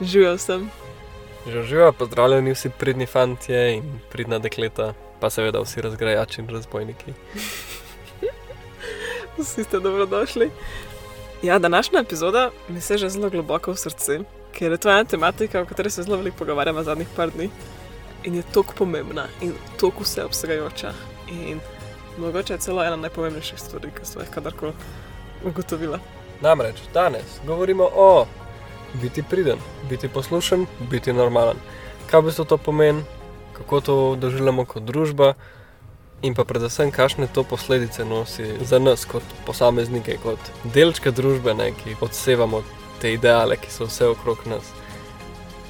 Živel sem. Že živa, pozdravljeni vsi pridni fantje in pridna dekleta, pa seveda vsi razgrajači in razbojniki. Vsi ste dobrodošli. Ja, današnja epizoda mi se že zelo globoko v srce, ker je to ena tematika, o kateri se zelo veliko pogovarjamo zadnjih par dni in je tako pomembna in tako vseobsegajoča. In mogoče je celo ena najpomembnejših stvari, ki sem jih kadarkoli ugotovila. Namreč danes govorimo o biti priden, biti poslušen, biti normalen. Kaj bi to pomeni, kako to doživljamo kot družba, in pa predvsem, kakšne to posledice nosi za nas kot posameznike, kot delčke družbe, ne, ki odsevamo te ideale, ki so vse okrog nas.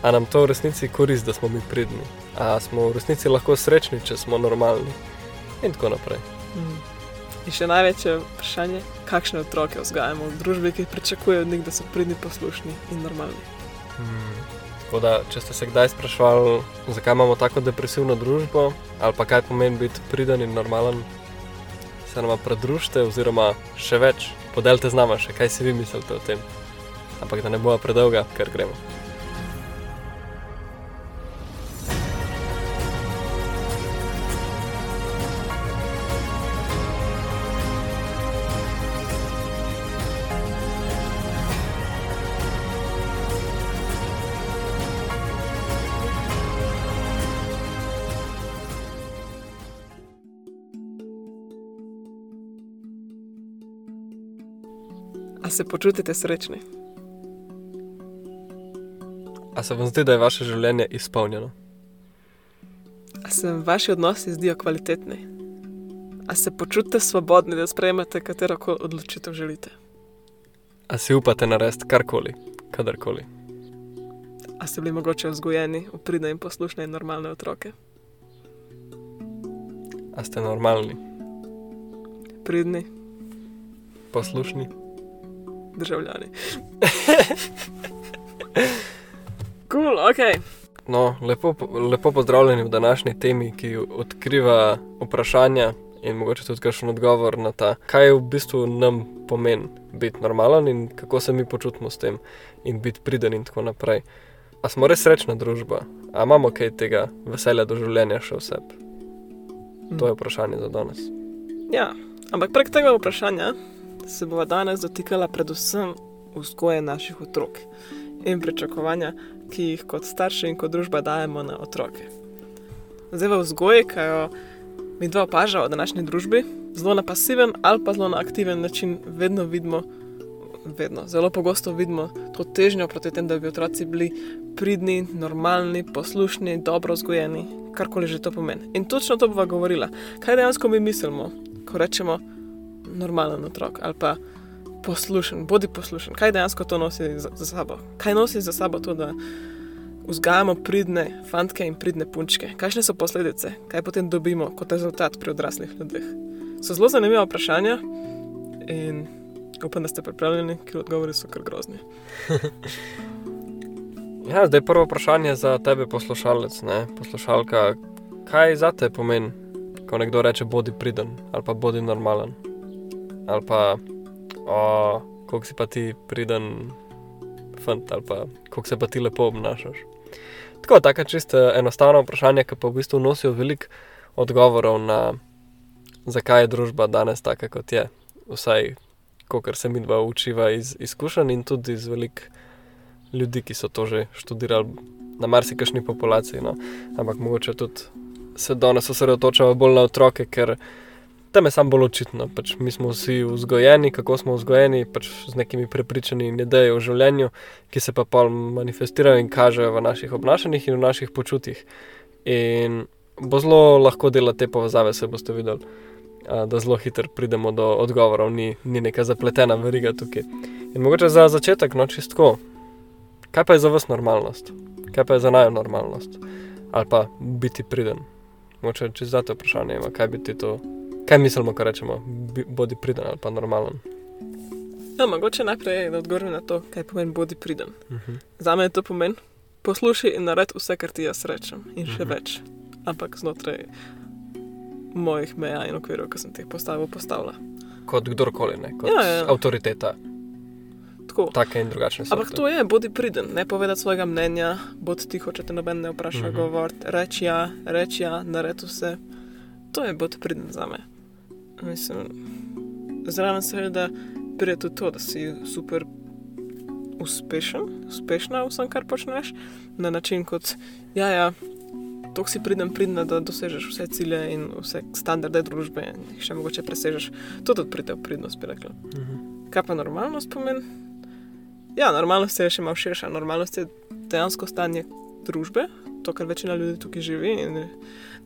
A nam to v resnici koristi, da smo mi pridni, a smo v resnici lahko srečni, če smo normalni in tako naprej. Mm. In še največje vprašanje, kakšne otroke vzgajamo v družbi, ki pričakujejo od njih, da so pridni, poslušni in normalni. Hmm. Tako da, če ste se kdaj sprašvali, zakaj imamo tako depresivno družbo, ali pa kaj pomeni biti priden in normalen, se nam pridružite, oziroma še več, podelite z nami, še kaj si vi mislite o tem. Ampak da ne bo predolga, ker gremo. A se počutite srečni? A se vam zdi, da je vaše življenje izpolnjeno? A se vam vaši odnosi zdijo kvalitetni? A se počutite svobodni, da sprejmete katero koli odločitev želite? A si upate narediti karkoli, kadarkoli? A ste bili mogoče vzgojeni v pridne in poslušne in normalne otroke? A ste normalni, Pridni poslušni? Državljani. Kul, cool, ok. No, lepo, lepo pozdravljeni v današnji temi, ki odkriva vprašanja in mogoče tudi kakšen odgovor na ta, kaj v bistvu nam pomeni biti normalen in kako se mi počutimo s tem in biti priden in tako naprej. A smo res srečna družba, a imamo kaj tega veselja do življenja še vse? To je vprašanje za danes. Ja, ampak prek tega vprašanja se bomo danes dotikala predvsem vzgoje naših otrok in pričakovanja, ki jih kot starši in kot družba dajemo na otroke. Zdaj v vzgoji, ki jo mi dva opažamo v današnji družbi, zelo na pasiven ali pa zelo na aktiven način, vedno vidimo, vedno, zelo pogosto vidimo to težnjo proti temu, da bi otroci bili pridni, normalni, poslušni, dobro vzgojeni, karkoli že to pomeni. In točno to bova govorila. Kaj dejansko mi mislimo, ko rečemo, normalen otrok ali pa poslušen, bodi poslušen. Kaj dejansko to nosi za, za sabo? Kaj nosi za sabo to, da vzgajamo pridne fantke in pridne punčke? Kakšne so posledice? Kaj potem dobimo kot rezultat pri odraslih ljudeh? So zelo zanimiva vprašanja in upam, da ste pripravljeni, ker odgovori so kar grozni. Ja, zdaj prvo vprašanje za tebe, poslušalec, ne? poslušalka. Kaj za te pomeni, ko nekdo reče, bodi priden ali pa bodi normalen? Ali pa, kako si pa ti priden, fant, ali pa kako se pa ti lepo obnašaš. Tako, tako čisto enostavno vprašanje, ki pa v bistvu nosijo veliko odgovorov na, zakaj je družba danes taka, kot je. Vsaj, kar se mi dva učiva iz izkušenj in tudi iz velik ljudi, ki so to že študirali na marsikšni populaciji. No. Ampak mogoče tudi se danes osredotočamo bolj na otroke, ker tam je samo bolj očitno. Pač mi smo vsi vzgojeni, kako smo vzgojeni, pač z nekimi prepričanji in ideji o življenju, ki se pa pol manifestirajo in kažejo v naših obnašanjih in v naših počutjih. In bo zelo lahko delati te povezave, se boste videli, da zelo hitro pridemo do odgovorov, ni, ni neka zapletena veriga tukaj. In mogoče za začetek, no čistko, kaj pa je za vas normalnost? Kaj pa je za najo normalnost? Ali pa biti priden? Moče če zdate vprašanje, kaj bi ti to Kaj mislimo, ko rečemo, bodi priden ali pa normalen? Ja, mogoče najprej da odgovorim na to, kaj pomeni bodi priden. Uh -huh. Za me je to pomen poslušaj in naredi vse, kar ti jaz rečem, in še uh mhm. -huh. več. Ampak znotraj mojih meja in okvirov, ki sem jih postavil, postavila. Kot kdorkoli, ne? kot ja, ja. avtoriteta. tako. Take in drugačne so. Ampak to je, bodi priden, ne povedati svojega mnenja, bodi tiho, če te noben ne vpraša, Mhm. mm -hmm. govor, reči ja, reči ja, naredi vse. To je bodi priden za me. Mislim, zraven seveda pride tudi to, da si super uspešen, uspešna v vsem, kar počneš, na način kot, ja, ja, to si pridem, pridem, da dosežeš vse cilje in vse standarde družbe in jih še mogoče presežeš. To tudi pride v pridnost, bi rekla. Mhm. Kaj pa normalnost pomeni? Ja, normalnost je še malo širša. Normalnost je dejansko stanje družbe, to, kar večina ljudi tukaj živi. In,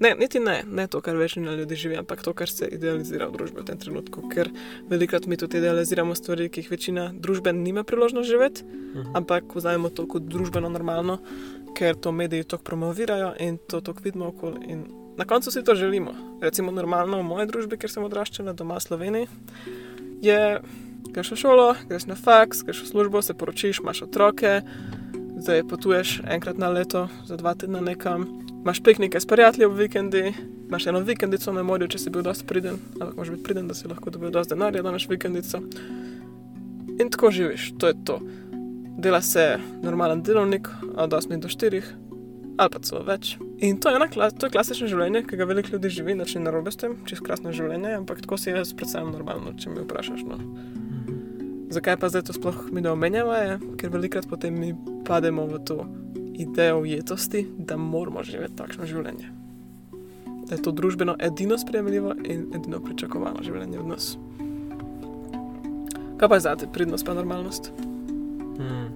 ne, niti ne, ne to, kar večina ljudi živi, ampak to, kar se idealizira v družbi v tem trenutku. Ker velikrat mi tudi idealiziramo stvari, ki jih večina družbe nima priložnost živeti, Mhm. ampak vzamemo to kot družbeno normalno, ker to mediji tako promovirajo in to tako vidimo okoli. In na koncu si to želimo. Recimo normalno v moji družbi, kjer sem odraščala doma v Sloveniji, je, greš v šolo, greš na faks, greš v službo, se poročiš, imaš otroke, zdaj potuješ enkrat na leto, za dva tedna nekam, imaš piknike s prijatelji ob vikendi, imaš eno vikendico na morju, če si bil dosti priden, ampak moraš biti priden, da si lahko dobil dosti denarja, da imaš vikendico. In tako živiš, to je to. Dela se normalen delovnik od 8 do 4 ali pa celo več. In to je, ena, to je klasično življenje, ki ga veliko ljudi živi, nič ni narobe s tem, čez krasno življenje, ampak tako si jaz predstavljam normalno, če me vprašaš. No. Zakaj pa zdaj to sploh mi ne omenjava, je, ker velikrat potem mi pademo v to idejo ujetosti, da moramo živeti takšno življenje. Da je to družbeno edino sprejemljivo in edino pričakovano življenje od nas. Kaj pa je zate, pridnost pa normalnost? Hmm.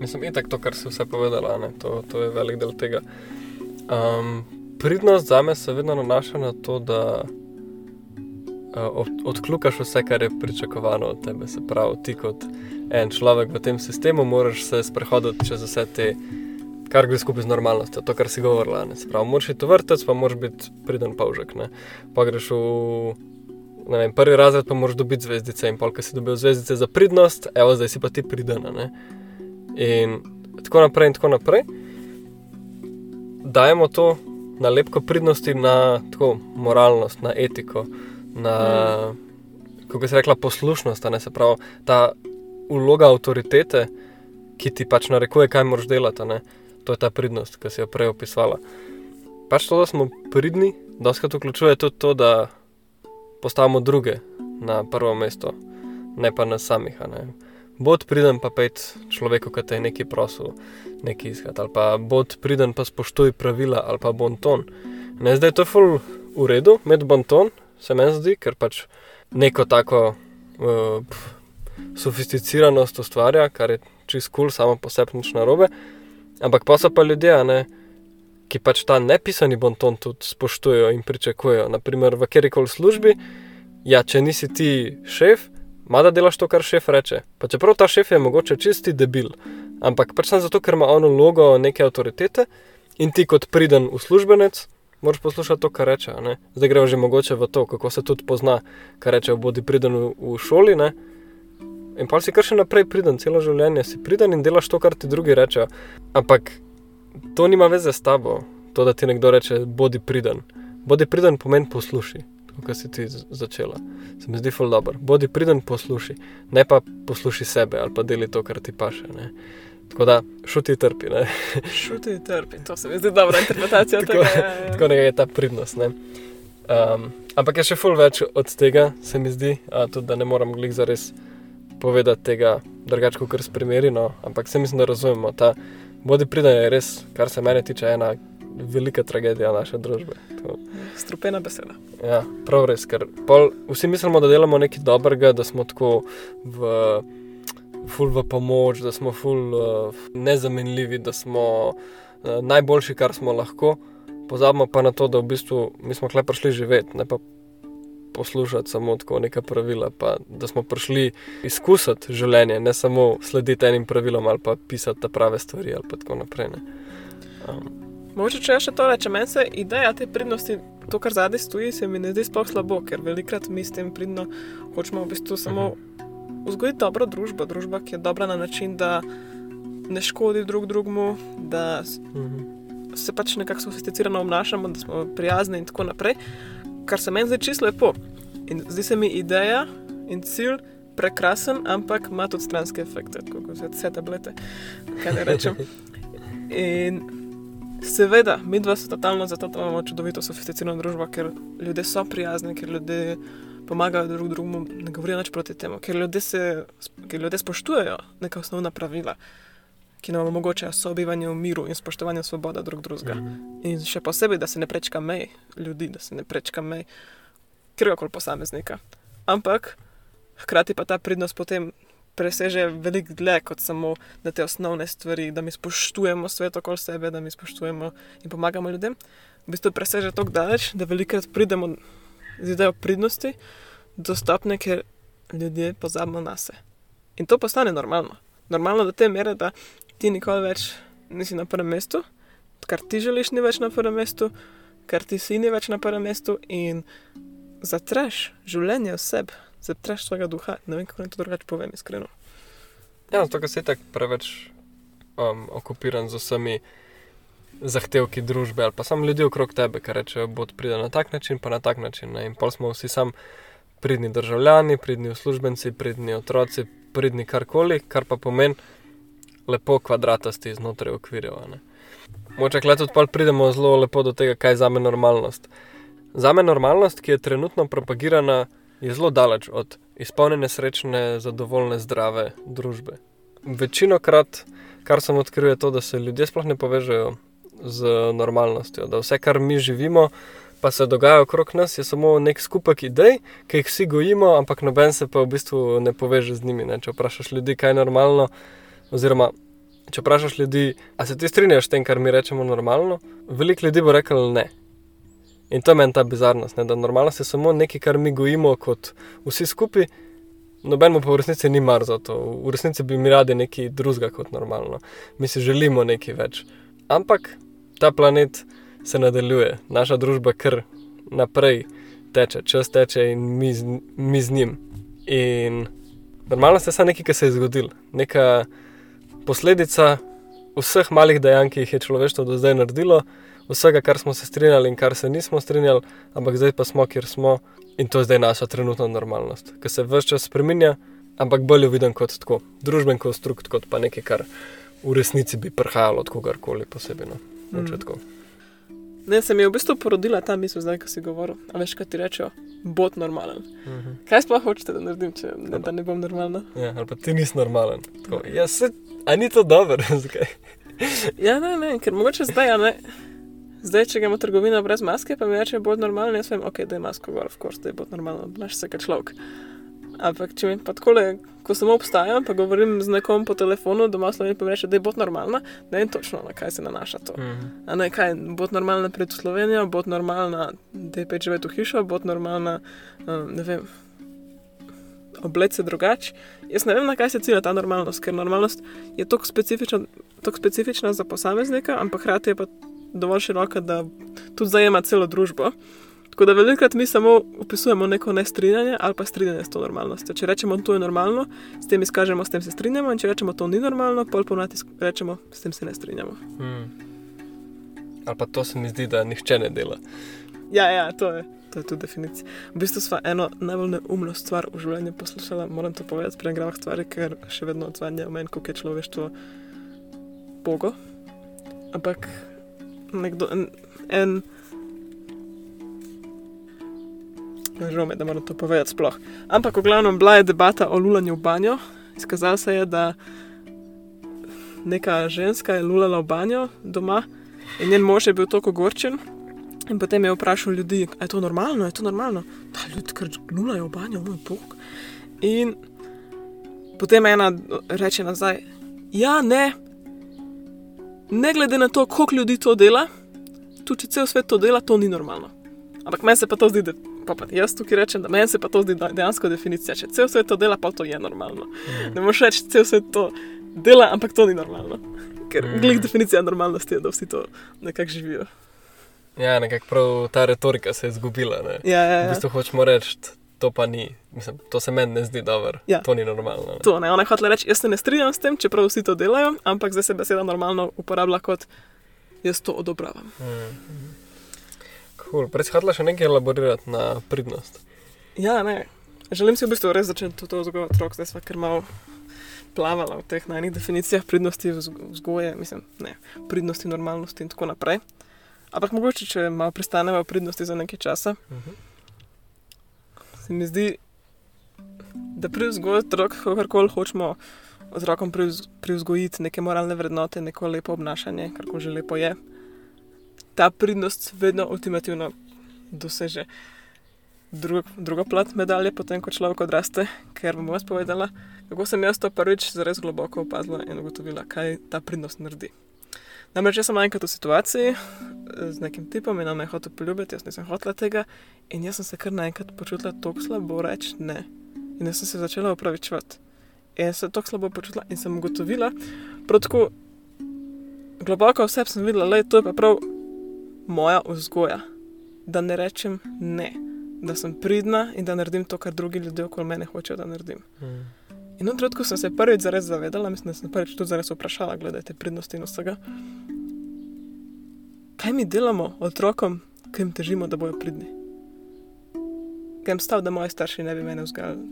Mislim, itak to, kar si vse povedala? To, to je velik del tega. Um, pridnost za me se vedno nanaša na to, da od, odkljukaš vse, kar je pričakovano od tebe. Se pravi, ti kot en človek v tem sistemu moraš se sprehoditi čez vse te, kar gre skupaj z normalnostjo, to, kar si govorila. Ne? Se pravi, moraš iti v vrtec, pa moraš biti priden pavžek. Ne? Pa greš v vem, prvi razred, pa moraš dobiti zvezdice in polk si dobil zvezdice za pridnost, evo, zdaj si pa ti pridena. Ne? In tako naprej, in tako naprej. Dajemo to nalepko pridnosti na tako, moralnost, na etiko, na, mm. kako bi se rekla, poslušnost, ne se pravi, ta vloga avtoritete, ki ti pač narekuje, kaj moraš delati. ne. To je ta pridnost, ki si jo prej opisala. Pač to, da smo pridni, doskrat vključuje tudi to, da postavimo druge na prvo mesto, ne pa nas samih. Bod priden pa pet človeku, ki te je nekaj prosil, nekaj iskati, ali pa bod priden pa spoštuj pravila ali pa bonton. Ne, zdaj je to ful v redu, med bonton, se meni zdi, ker pač neko tako uh, sofisticiranost ustvarja, kar je čist kul, cool, samo po sebi nič narobe. Ampak pa so pa ljudje, ne, ki pač ta nepisani bonton tudi spoštujejo in pričakujejo. Naprimer, v kjerkoli službi, ja, če nisi ti šef, Mada delaš to, kar šef reče. Pa čeprav ta šef je mogoče čisti debil, ampak pač samo zato, ker ima ono logo neke avtoritete in ti kot priden uslužbenec moraš poslušati to, kar reče. ne. Zdaj gremo že mogoče v to, kako se tudi pozna, kar reče, bodi priden v, v šoli. Ne? In pa si kar še naprej priden, celo življenje si priden in delaš to, kar ti drugi rečejo. Ampak to nima veze s tabo, to, da ti nekdo reče, bodi priden. Bodi priden pomeni posluši kot si ti začela. Se mi zdi ful dobro. Bodi priden, posluši, ne pa posluši sebe ali pa deli to, kar ti paše. Ne. Tako da šuti trpi. Šuti trpi, to se mi zdi dobra interpretacija Tako- tega. ja, ja. Tako nekaj je ta pridnost. Ne. Um, ampak je še ful več od tega, se mi zdi, a, tudi da ne moram glih zares povedati tega drugače, kot s primeri. No. Ampak se mislim, da razumemo. Ta bodi priden je res, kar se mene tiče, ena velika tragedija naše družbe. To, Strupena beseda. Ja, prav res, ker pol, vsi mislimo, da delamo nekaj dobrega, da smo tako v, ful v pomoč, da smo ful uh, nezamenljivi, da smo uh, najboljši, kar smo lahko. Pozabimo pa na to, da v bistvu mi smo kle prišli živeti, ne pa poslušati samo tako neka pravila, pa da smo prišli izkusiti življenje, ne samo slediti enim pravilom ali pa pisati ta prave stvari ali pa tako naprej. ne. Um, Mogoče če še to rečem, meni se ideja te pridnosti, to, kar zadaj stoji, se mi ne zdi sploh slabo, ker velikrat mi s tem pridno hočemo v bistvu samo vzgojiti dobro družbo, družba, ki je dobra na način, da ne škodi drug drugemu, da mhm. se pač nekako sofisticirano obnašamo, da smo prijazni in tako naprej, kar se meni zdi čisto lepo. In zdi se mi ideja in cilj prekrasen, ampak ima tudi stranske efekte, kot vse tablete, kaj ne rečem. In seveda, mi dva smo totalno zato, da imamo čudovito sofisticirano družbo, ker ljudje so prijazni, ker ljudje pomagajo drug drugemu, ne govorijo nič proti temu, ker ljudje, se, ker ljudje spoštujejo neka osnovna pravila, ki nam omogočajo sobivanje v miru in spoštovanje svobode drug drugega. Mhm. In še posebej, da se ne prečka mej ljudi, da se ne prečka mej kjerkoli posameznika. Ampak hkrati pa ta pridnost potem preseže veliko dlje kot samo na te osnovne stvari, da mi spoštujemo svet okoli sebe, da mi spoštujemo in pomagamo ljudem. V bistvu preseže tako daleč, da velikokrat pridemo z idejo pridnosti do stopne, ker ljudje pozabimo na se. In to postane normalno. Normalno do te mere, da ti nikoli več nisi na prvem mestu, kar ti želiš, ni več na prvem mestu, kar ti si ni več na prvem mestu in zatreš življenje oseb, zatreš svojega duha. Ne vem, kako naj to drugače povem, iskreno. Ja, zato ker si tako preveč um, okupiran z vsemi zahtevki družbe ali pa samo ljudi okrog tebe, ki rečejo, bo pride na tak način, pa na tak način. Ne? In pol smo vsi sam pridni državljani, pridni uslužbenci, pridni otroci, pridni karkoli, kar pa pomeni lepo kvadratasti znotraj okvirjev. Moče kle tudi pol pridemo zelo lepo do tega, kaj je za me normalnost. Za me normalnost, ki je trenutno propagirana, je zelo daleč od izpolnjene, srečne, zadovoljne, zdrave družbe. Večino krat, kar sem odkril, je to, da se ljudje sploh ne povežejo z normalnostjo, da vse, kar mi živimo, pa se dogaja okrog nas, je samo nek skupek idej, ki jih vsi gojimo, ampak noben se pa v bistvu ne poveže z njimi. Ne? Če vprašaš ljudi, kaj je normalno, oziroma če vprašaš ljudi, a se ti strinjaš s tem, kar mi rečemo normalno, veliko ljudi bo reklo ne. In to je meni ta bizarnost, ne? da normalnost je samo nekaj, kar mi gojimo kot vsi skupaj. Nobenemu pa v resnici ni mar za to, v resnici bi mi radi nekaj drugega kot normalno, mi si želimo nekaj več. Ampak ta planet se nadaljuje, naša družba kar naprej teče, čas teče in mi z, mi z njim. In normalnost je samo nekaj, kar se je zgodilo, neka posledica vseh malih dejanj, ki jih je človeštvo do zdaj naredilo, vsega, kar smo se strinjali in kar se nismo strinjali, ampak zdaj pa smo, kjer smo in to je zdaj naša trenutna normalnost, ki se vse čas spremenja, ampak bolj jo vidim kot tako, družben konstrukt, kot pa nekaj, kar v resnici bi prihajalo od kogarkoli posebej. No. Mm. Mm. Ne, se mi je v bistvu porodila ta misel, zdaj, ko si govoril. A veš, kaj ti rečejo? Bod normalen. Uh -huh. Kaj sploh hočete, da naredim, če ne, da ne bom normalna? ja, ali pa ti nisi normalen. Tako, ja, se, a ni to dobro, zakaj? Ja, ne, ne, ker mogoče zdaj, ne. Zdaj, če gremo trgovino brez maske, pa mi reče, bod normalen, jaz vem, ok, da je masko gor, of course, da je bod normalen, znaš se kot človek. Ampak, če mi pa takole, ko samo obstajam, pa govorim z nekom po telefonu, doma v Sloveniji pa mi reče, da je bod normalna, ne vem točno, na kaj se nanaša to. A ne, kaj, bod normalna pred Slovenijo, bod normalna, da je peč živeti v hišo, bod normalna, um, ne vem, oblec se drugače. Jaz ne vem, na kaj se cilja ta normalnost, ker normalnost je tako specifična, tako specifična za posameznika, ampak hkrati je pa dovolj široka, da tudi zajema celo družbo. Tako da velikokrat mi samo opisujemo neko nestrinjanje ali pa strinjanje s to normalnostjo. Če rečemo, to je normalno, s tem izkažemo, s tem se strinjamo, in če rečemo, to ni normalno, pol ponati rečemo, s tem se ne strinjamo. Hmm. Ali pa to se mi zdi, da nihče ne dela. Ja, ja, to je. To je tudi definicija. V bistvu sva eno najbolj neumno stvar v življenju poslušala, moram to povedati, pri gravah stvari, ker še vedno odzvanja v meni, kako je človeštvo bogo. Ampak nekdo, en, en žal mi je, da moram to povedati sploh. Ampak v glavnem bila je debata o lulanju v banjo. Izkazalo se je, da neka ženska je lulala v banjo doma in njen mož je bil tako gorčen. In potem je vprašal ljudi, je to normalno, je to normalno. Da ljudje kar lulajo v banjo, moj bog. In potem ena reče nazaj, ja, ne. Ne glede na to, koliko ljudi to dela, tudi če cel svet to dela, to ni normalno. Ampak meni se pa to zdi, da pa, pa jaz tukaj rečem, da meni se pa to zdi dejansko definicija. Če cel svet to dela, pa to je normalno. Ne moreš reči, cel svet to dela, ampak to ni normalno. Ker Mm. mm. glih definicija normalnosti je, da vsi to nekako živijo. Ja, nekako prav ta retorika se je izgubila. Ne? Ja, ja, V ja. bistvu hočemo reči, to pa ni. Mislim, to se meni ne zdi dobro. Ja. To ni normalno. Ne? To ne, ona je hotela reči, jaz se ne strinjam s tem, čeprav vsi to delajo, ampak zdaj se beseda normalno uporablja kot jaz to odobravam. Mm. Cool. Prej si hotela še nekaj elaborirati na pridnost. Ja, ne. Želim si v bistvu res začeti to vzgojo otrok, zdaj smo kar malo plavala v teh najnih definicijah pridnosti vzg- vzgoje, mislim, ne, pridnosti, normalnosti in tako naprej. Ampak mogoče, če malo pristanemo v pridnosti za nekaj časa, Mhm. se mi zdi, da pri vzgoju otrok, kakorkoli hočemo otrokom privz- privzgojiti neke moralne vrednote, neko lepo obnašanje, kar že lepo je, ta pridnost vedno ultimativno doseže. Drug, druga plat medalje, potem ko človek odraste, ker bom jaz povedala, kako sem jaz to prvič zares globoko opazila in ugotovila, kaj ta pridnost naredi. Namreč jaz sem enkrat v situaciji eh, z nekim tipom in on me je hotel poljubiti, jaz nisem hotela tega in jaz sem se kar naenkrat počutila tako slabo reči ne. In jaz sem se začela upravičevati. In sem se tako slabo počutila in sem ugotovila, prav tako globoko v sebi sem videla, je to pa prav moja vzgoja, da ne rečem ne, da sem pridna in da naredim to, kar drugi ljudje okoli mene hočejo, da naredim. Mhm. In v trenutku sem se prvič zares zavedala, mislim, da sem prvič tudi zares vprašala, glede te pridnosti in vsega. Kaj mi delamo otrokom, ki jim težimo, da bojo pridni? Grem stav, da moji starši ne bi mene vzgajali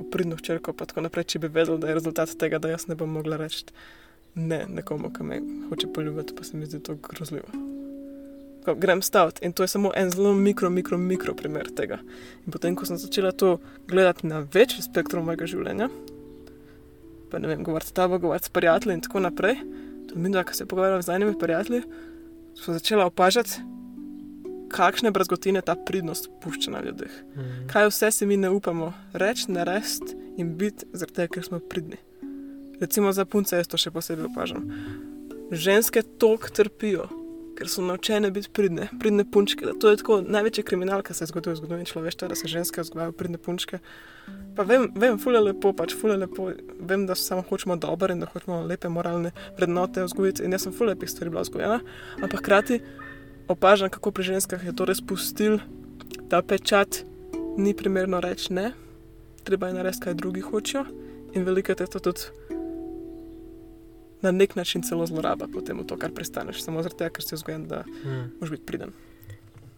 v pridno hčerko, pa tako naprej, če bi vedel, da je rezultat tega, da jaz ne bom mogla reči ne nekomu, ki me hoče poljubiti, pa se mi zdi to grozljivo. Grem staviti in to je samo en zelo mikro, mikro, mikro primer tega. In potem, ko sem začela to gledati na večji spektrum mojega življenja, pa ne vem, govoriti s tabo, govoriti s prijatelji in tako naprej, to mi, da se pogovarjam z enimi prijatelji, sem začela opažati, kakšne brazgotine ta pridnost pušča na ljudeh. Mhm. Kaj vse si mi ne upamo reči, narediti in biti, zaradi tega, ker smo pridni. Recimo za punce, jaz to še posebej opažam. Ženske toliko trpijo, ker so naučene biti pridne, pridne punčke. Da to je tako največji kriminal, ki se je zgodil v zgodovini človeštva, da se ženske vzgajajo pridne punčke. Pa vem, vem, fule lepo, pač fule lepo, vem, da samo hočemo dobro in da hočemo lepe moralne vrednote vzgojiti in jaz sem fule lepih stvari bila vzgojena, ampak hkrati opažam, kako pri ženskah je to res pustil, ta pečat, ni primerno reči ne, treba je narediti, kaj drugi hočejo in veliko je to tudi na nek način celo zloraba potem to, kar prestaneš, samo zaradi tega, ker si vzgojen, da Mhm. moraš biti priden.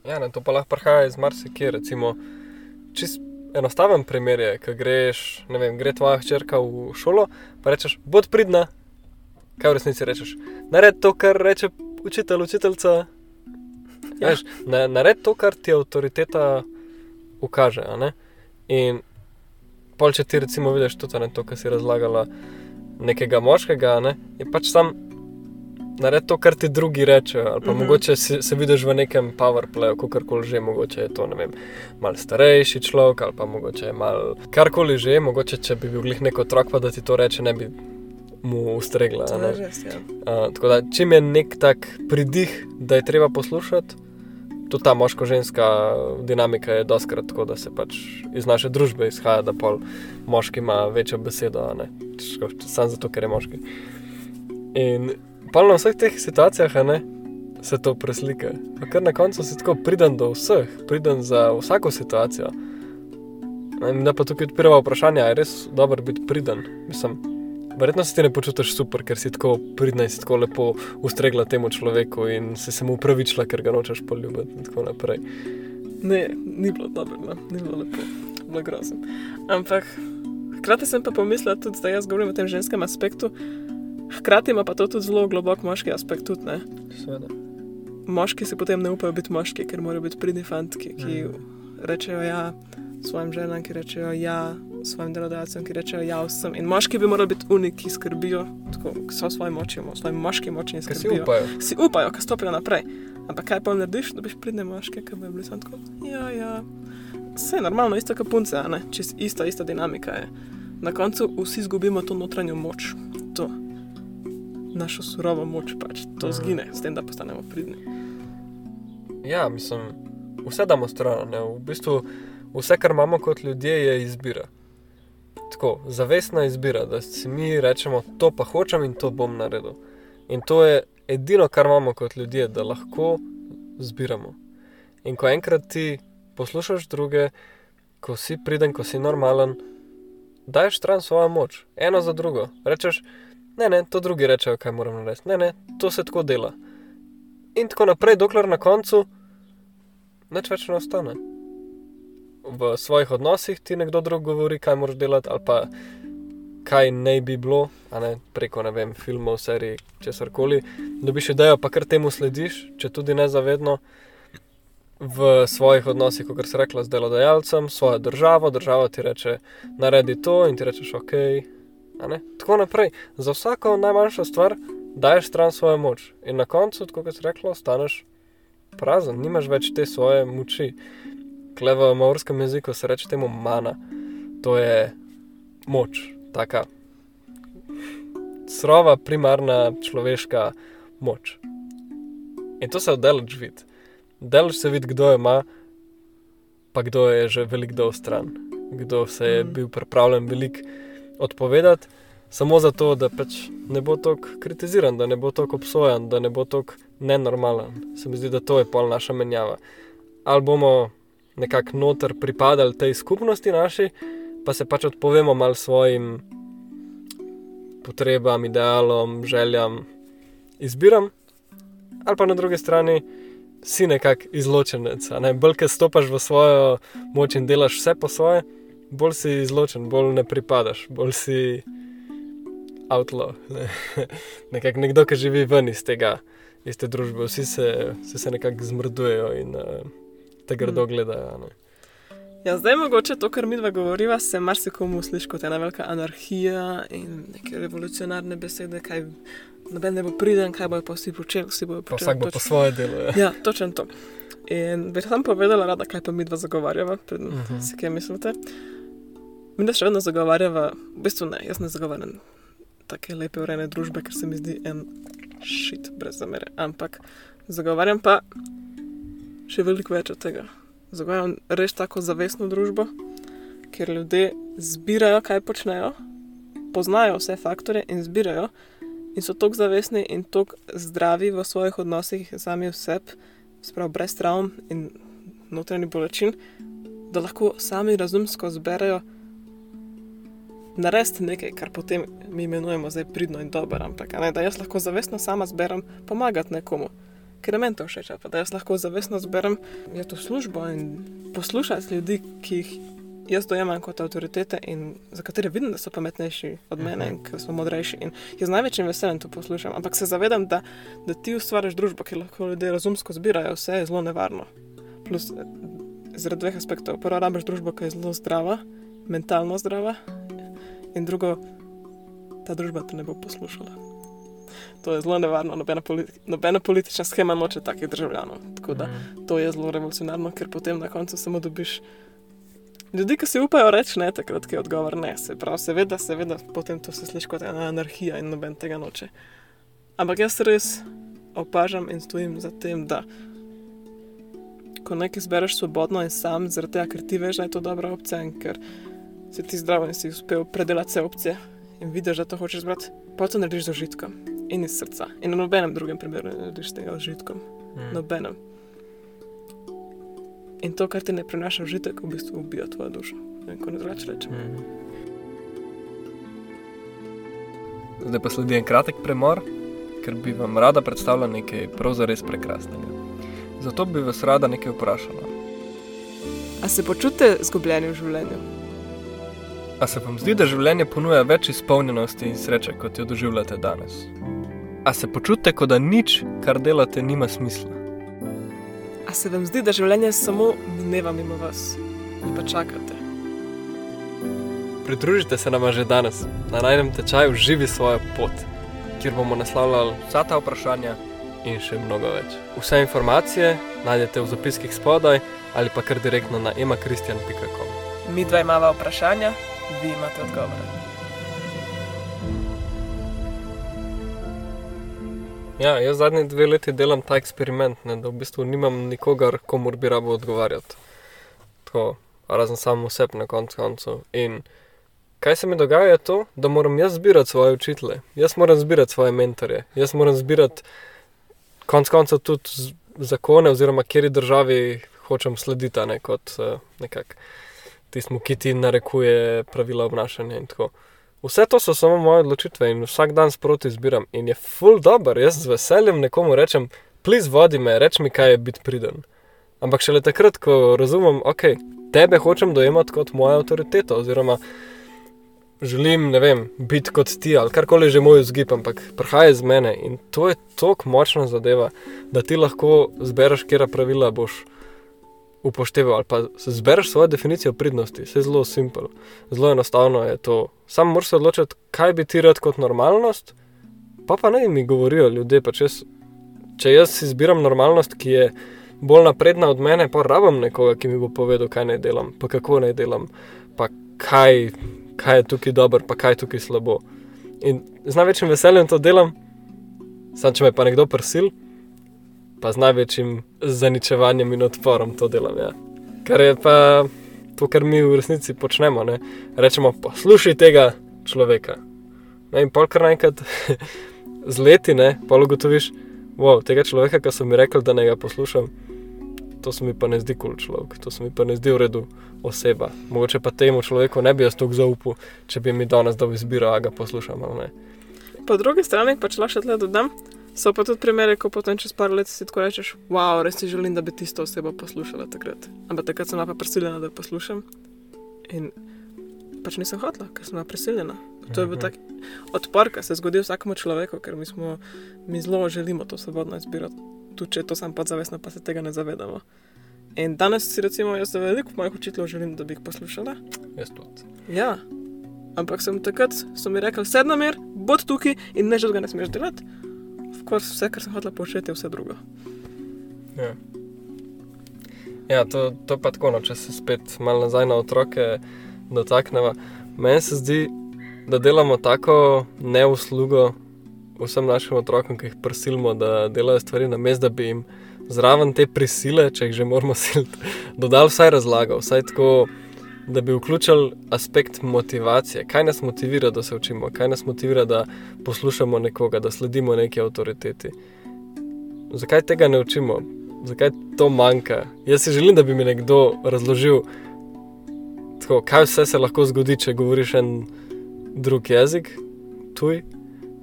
Ja, ne, to pa lahko prihaja iz marsikje. Recimo, čist enostaven primer je, ko greš, ne vem, gre tvoja hčerka v šolo, pa rečeš, bod pridna. Kaj v resnici rečeš? Naredi to, kar reče učitelj, učiteljica. Ja. Ja. Ne, naredi to, kar ti avtoriteta ukaže. In pol, če ti recimo vidiš tudi to, kar si razlagala nekega moškega, ne, je pač sam naredi to, kar ti drugi rečejo. Ali pa Mhm. mhm. mogoče si, se vidiš v nekem powerplayu, kakorkoli že, mogoče je to, ne vem, mal starejši človek ali pa mogoče je mal karkoli že, mogoče če bi bil glih nek otrok, pa da ti to reče, ne bi mu ustregla. ne. res, ja. Uh, tako da, čim je nek tak pridih, da je treba poslušati, tudi ta moško-ženska dinamika je doskrat tako, da se pač iz naše družbe izhaja, da pol moški ima večjo besedo, samo zato, ker je moški. In pol na vseh teh situacijah, ne. Se to preslika. Pa kar na koncu si tako priden do vseh, priden za vsako situacijo. In da pa tukaj odpiramo vprašanje, je res dobro biti priden. Mislim, Verjetno se ti ne počutiš super, ker si tako pridna in si tako lepo ustregla temu človeku in si se mu upravičila, ker ga nočeš poljubiti in tako naprej. Ne, ni bilo dobro, no. ni bilo lepo, bilo grozno. Ampak hkrati sem pa pomislila tudi, da jaz govorim o tem ženskem aspektu, hkrati ima pa to tudi zelo globok moški aspekt. Tudi, ne. Seveda. moški si potem ne upajo biti moški, ker morajo biti pridni fantki, ki Mhm. rečejo ja svojim ženam, ki rečejo ja svojim delodajalcem, ki rečejo ja vsem. In moški bi morali biti uniki, ki skrbijo, tako, so svoje moči, svoje moški moči in Kaj si skrbijo. upajo? si upajo, ki stopijo naprej. Ampak kaj pa narediš, da biš pridne moške, ki bi bili samo tako? Ja, ja. Vse je normalno, isto kot punce, ne? Čez ista, ista dinamika je. Na koncu vsi izgubimo to notranjo moč, to našo surovo moč, pač to Mhm. zgine, s tem, da postanemo pridni. Ja, mislim, vse damo stran. Ne? V bistvu vse, kar imamo kot ljudje, je izbira. Tako, zavestna izbira, da si mi rečemo, to pa hočem in to bom naredil. In to je edino, kar imamo kot ljudje, da lahko zbiramo. In ko enkrat ti poslušaš druge, ko si priden, ko si normalen, daješ stran svojo moč, eno za drugo. Rečeš, ne, ne, to drugi rečejo, kaj moram narediti. Ne, ne, to se tako dela. In tako naprej, dokler na koncu nič več ne ostane. V svojih odnosih ti nekdo drug govori, kaj moraš delati, ali pa kaj naj bi bilo, ne, preko ne vem, filmov, serij, česar koli. Dobiš idejo, pa kar temu slediš, če tudi ne zavedno. V svojih odnosih, kot si rekla, z delodajalcem, svojo državo, država ti reče, naredi to, in ti rečeš, ok. Tako naprej. Za vsako najmanjšo stvar daješ stran svojo moč, in na koncu, kot si rekla, ostaneš prazen, nimaš več te svoje moči. Kle v maorskem jeziku se reče temu mana, to je moč, taka surova, primarna človeška moč. In to se oddaleč vidi. Delež se vidi, kdo jo ima, pa kdo je že veliko dol stran, kdo se je bil pripravljen veliko odpovedati, samo zato, da pač ne bo tako kritiziran, da ne bo tako obsojen, da ne bo tako nenormalen. Se mi zdi, da to je pol naša menjava. Ali bomo nekako noter pripadali tej skupnosti naši, pa se pač odpovemo mal svojim potrebam, idealom, željam, izbiram, ali pa na drugi strani si nekako izločenec. Ne? Bolj, ker stopaš v svojo moč in delaš vse po svoje, bolj si izločen, bolj ne pripadaš, bolj si outlaw. Ne? nekako nekdo, ki živi ven iz tega iz te družbe, vsi se, vsi se nekako zmrdujejo in uh, te grdo mm. gledajo. Ne. Ja, zdaj, mogoče to, kar mi dva govoriva, se marsikomu sliši kot ena velika anarhija in neke revolucionarne besede, kaj noben ne bo priden, kaj bojo pa vsi počeli, vsi bojo počeli. Vsak bo po svoje delo. Ja, ja točno to. In bi sam povedala, rada, kaj pa mi dva zagovarjava, predtem uh -huh. si kaj mislite. Mi da še vedno zagovarjava, v bistvu ne, jaz ne zagovarjam take lepe, urejene družbe, ker se mi zdi en šit, brez zamere. Ampak zagovarjam pa še veliko več od tega. Zagovarjam res tako zavestno družbo, kjer ljudje zbirajo, kaj počnejo, poznajo vse faktore in zbirajo, in so tako zavestni in tako zdravi v svojih odnosih, sami vseb, sprav brez travm in notranjih bolečin, da lahko sami razumsko zberajo narediti nekaj, kar potem mi imenujemo zdaj pridno in dobro, ampak ne, da jaz lahko zavestno sama zberem pomagati nekomu, ker je meni to všeč, pa da jaz lahko zavestno zberem je to službo in poslušati ljudi, ki jih jaz dojemam kot avtoritete in za katere vidim, da so pametnejši od mene in ker smo modrejši. In jaz z največjim veseljem to poslušam, ampak se zavedam, da, da ti ustvariš družbo, ki lahko ljudje razumsko zbirajo, vse je zelo nevarno. Plus, zaradi dveh aspektov. Prvo, rabiš družbo, ki je zelo zdrava, mentalno zdrava, in drugo, ta družba te ne bo poslušala. To je zelo nevarno, nobena, politi nobena politična schema noče takih državljanov. Tako da mm. to je zelo revolucionarno, ker potem na koncu samo dobiš ljudi, ki si upajo reči ne, takrat je odgovor ne. Se pravi, seveda, seveda, potem to se sliši kot ena anarhija in noben tega noče. Ampak jaz res opažam in stojim za tem, da ko nekaj zbereš svobodno in sam, zaradi tega, ker ti veš, da je to dobra opcija in ker si ti zdrav in si uspel predelati vse opcije in vidiš, da to hočeš zbrati, pa to narediš z užitkom in iz srca. In na nobenem drugem primeru ne narediš tega užitkom. Mm. Nobenem. In to, kar ti ne prinaša užitek, v bistvu ubija tvojo dušo. In ko ne drugače rečem. Mm. Zdaj pa sledi en kratek premor, ker bi vam rada predstavila nekaj prav zares prekrasnega. Zato bi vas rada nekaj vprašala. A se počutite zgubljeni v življenju? A se vam zdi, da življenje ponuja več izpolnjenosti in sreče, kot jo doživljate danes? A se počutite, kot da nič, kar delate, nima smisla? A se vam zdi, da življenje samo mineva mimo vas in pa čakate? Pridružite se nam že danes na najnem tečaju Živi svojo pot, kjer bomo naslavljali vsa ta vprašanja in še mnogo več. Vse informacije najdete v zapiskih spodaj ali pa kar direktno na emakristjan.com. Mi dva imamo vprašanja, vi imate odgovore. Ja, jaz zadnji dve leti delam ta eksperiment, ne, da v bistvu nimam nikogar, komu bi rabo odgovarjati. Tako, razen samo oseb na koncu koncev. In kaj se mi dogaja, je to, da moram jaz zbirati svoje učitele, jaz moram zbirati svoje mentorje, jaz moram zbirati konec koncev tudi zakone, oziroma kjeri državi hočem slediti, ne kot uh, nekako tistemu, ki ti narekuje pravila obnašanja. Vse to so samo moje odločitve in vsak dan sproti izbiram. In je full dobro, jaz z veseljem nekomu rečem, pliz vodi me, reč mi, kaj je biti priden. Ampak šele takrat, ko razumem, ok, tebe hočem dojemati kot mojo avtoriteto, oziroma želim, ne vem, biti kot ti ali karkoli že moj vzgib, ampak prihaja iz mene in to je tako močna zadeva, da ti lahko zbereš, kera pravila boš upošteval ali pa zbereš svojo definicijo pridnosti. Je zelo simpel, zelo enostavno je to. Sam moraš se odločiti, kaj bi ti rad kot normalnost, pa pa naj mi govorijo ljudje. Jaz, če jaz izbiram normalnost, ki je bolj napredna od mene, pa rabim nekoga, ki mi bo povedal, kaj naj delam, pa kako naj delam, pa kaj kaj je tukaj dobro, pa kaj je tukaj slabo. In z največjim veseljem to delam, samo če me pa nekdo prsil, pa z največjim zaničevanjem in odporom to delam. Ja. Kar je pa to, kar mi v resnici počnemo. Ne? Rečemo, poslušaj tega človeka. Ne? In polkar naenkrat z leti, pa ugotoviš, wow, tega človeka, ki so mi rekli, da ne ga poslušam to se mi pa ne zdi kul cool človek, to se mi pa ne zdi v redu oseba. Mogoče pa temu človeku ne bi jaz tako zaupal, če bi mi danes dal izbiro, a ga poslušam ali ne. Po drugi strani pa če lahko še tle dodam, so pa tudi primere, ko potem čez par let si tako rečeš, wow, res si želim, da bi tisto osebo poslušala takrat. Ampak takrat sem pa prisiljena, da poslušam. In pač nisem hotla, ker sem bila prisiljena. To je bil tak odpor, ki se zgodi vsakemu človeku, ker mi, smo, mi zelo želimo to svobodno izbirati tudi če je to sam podzavestno, pa se tega ne zavedamo. In danes si recimo jaz za veliko mojih učiteljev želim, da bi jih poslušala. Jaz tudi. Ja, ampak sem takrat, so mi rekli, sedem mir, bod tukaj in ne že ga ne smeš delati. Vse, kar sem hotel početi, vse drugo. Ja, ja to, to pa tako, no, če se spet malo nazaj na otroke dotaknemo. Meni se zdi, da delamo tako neuslugo vsem našim otrokom, ki jih prisilimo, da delajo stvari na mestu, da bi jim zraven te prisile, če jih že moramo siliti, dodali vsaj razlago, vsaj tako, da bi vključili aspekt motivacije. Kaj nas motivira, da se učimo, kaj nas motivira, da poslušamo nekoga, da sledimo neki avtoriteti. Zakaj tega ne učimo? Zakaj to manjka? Jaz si želim, da bi mi nekdo razložil, tako, kaj vse se lahko zgodi, če govoriš en drug jezik, tuj,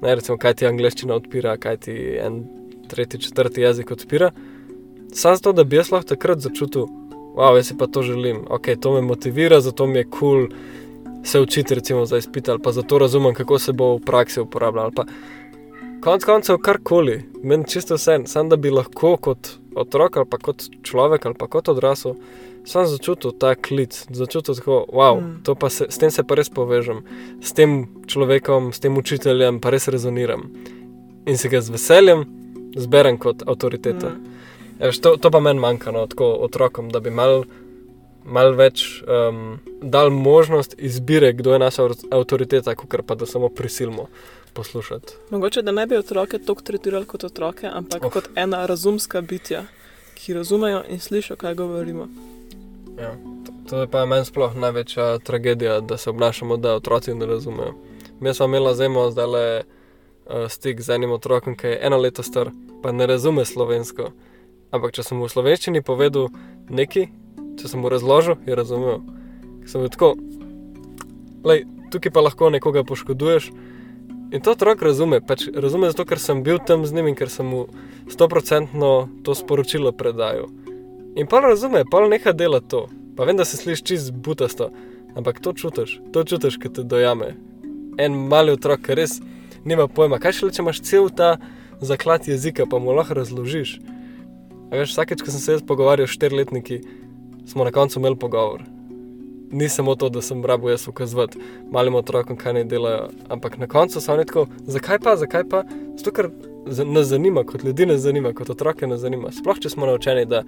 ne recimo, kaj ti angliščina odpira, kaj ti en tretji, četrti jezik odpira. Sam zato, da bi jaz lahko takrat začutil, wow, jaz si pa to želim, ok, to me motivira, zato mi je kul cool se učiti, recimo za izpit ali pa zato razumem, kako se bo v praksi uporabljal. Konec koncev, karkoli, meni čisto vse, samo da bi lahko kot otrok ali pa kot človek ali pa kot odrasel sem začutil ta klic, začutil tako, wow, mm. pa se, s tem se pa res povežem, s tem človekom, s tem učiteljem pa res rezoniram in se ga z veseljem zberem kot avtoriteto. Mm. Eš, to, to pa meni manjka, no, tako otrokom, da bi mal, mal več um, dal možnost izbire, kdo je naša avtoriteta, kot pa da samo prisilimo. Poslušati. Mogoče da ne bi otroke tako tretirali kot otroke, ampak oh. kot ena razumska bitja, ki razumejo in slišijo, kaj govorimo. Ja, to, to je pa meni sploh največja tragedija, da se obnašamo, da otroci ne razumejo. Mi smo imeli zelo zdaj le uh, stik z enim otrokom, ki je eno leto star, pa ne razume slovensko. Ampak če sem v slovenščini povedal nekaj, če sem mu razložil, je razumel. Sem bil tako, lej, tukaj pa lahko nekoga poškoduješ. In to otrok razume, pač razume zato, ker sem bil tam z njim in ker sem mu stoprocentno to sporočilo predajal. In pa razume, pa neha dela to. Pa vem, da se sliši čist butasto, ampak to čutiš, to čutiš, ki te dojame. En mali otrok, ki res nima pojma, kaj še le, če imaš cel ta zaklad jezika, pa mu lahko razložiš. A veš, vsakeč, ko sem se jaz pogovarjal s štirletniki, smo na koncu imeli pogovor. Ni samo to, da sem rabo jaz ukazovati malim otrokom, kaj naj delajo, ampak na koncu so oni tako, zakaj pa, zakaj pa? Zato, ker nas zanima, kot ljudi nas zanima, kot otroke nas zanima. Sploh, če smo naučeni, da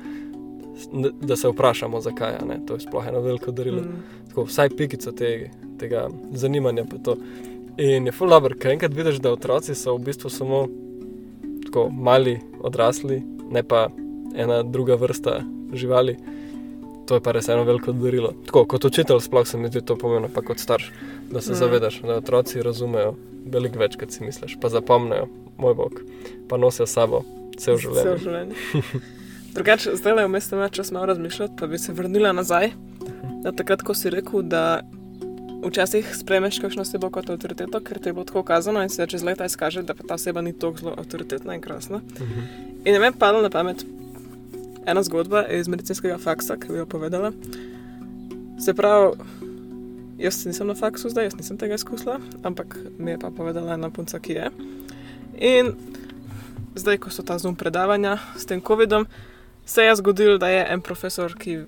da se vprašamo, zakaj je to. To je sploh eno veliko darilo. Mm. Tako, vsaj pikica te, tega zanimanja. In je full dobro, ker enkrat vidiš, da otroci so v bistvu samo tako mali, odrasli, ne pa ena druga vrsta živali. To je pa res eno veliko darilo. Tako kot učitelj, sploh se mi zdi to pomembno, pa kot starš, da se mm. zavedaš, da otroci razumejo veliko več, kot si misliš, pa zapomnijo, moj bog, pa nosijo sabo cel življenje. Cel življenje. Drugače, zdaj le vmes ima čas malo razmišljati, pa bi se vrnila nazaj. Da takrat, ko si rekel, da včasih spremeš kakšno osebo kot avtoriteto, ker te bo tako kazano in se čez leta izkaže, da ta oseba ni tako zelo avtoritetna in krasna. In ne vem, padla na pamet ena zgodba iz medicinskega faksa, ki bi jo povedala. Se pravi, jaz nisem na faksu zdaj, jaz nisem tega izkusila, ampak mi je pa povedala ena punca, ki je. In zdaj, ko so ta zum predavanja s tem COVID-om, se je zgodilo, da je en profesor, ki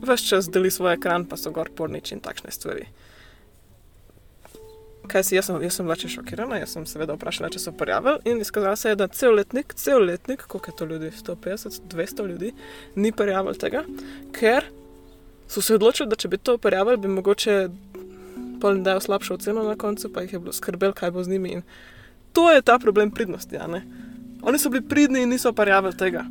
vse čas deli svoj ekran, pa so gor porniči in takšne stvari. Kaj si, jaz sem, jaz sem bila če šokirana, jaz sem seveda vprašala, če so prijavili in izkazalo se je, da cel letnik, cel letnik, koliko je to ljudi, 150, 200 ljudi, ni prijavil tega, ker so se odločili, da če bi to prijavili, bi mogoče polni dajo slabšo oceno na koncu, pa jih je bilo skrbel, kaj bo z njimi. In to je ta problem pridnosti, ja ne? Oni so bili pridni in niso prijavili tega.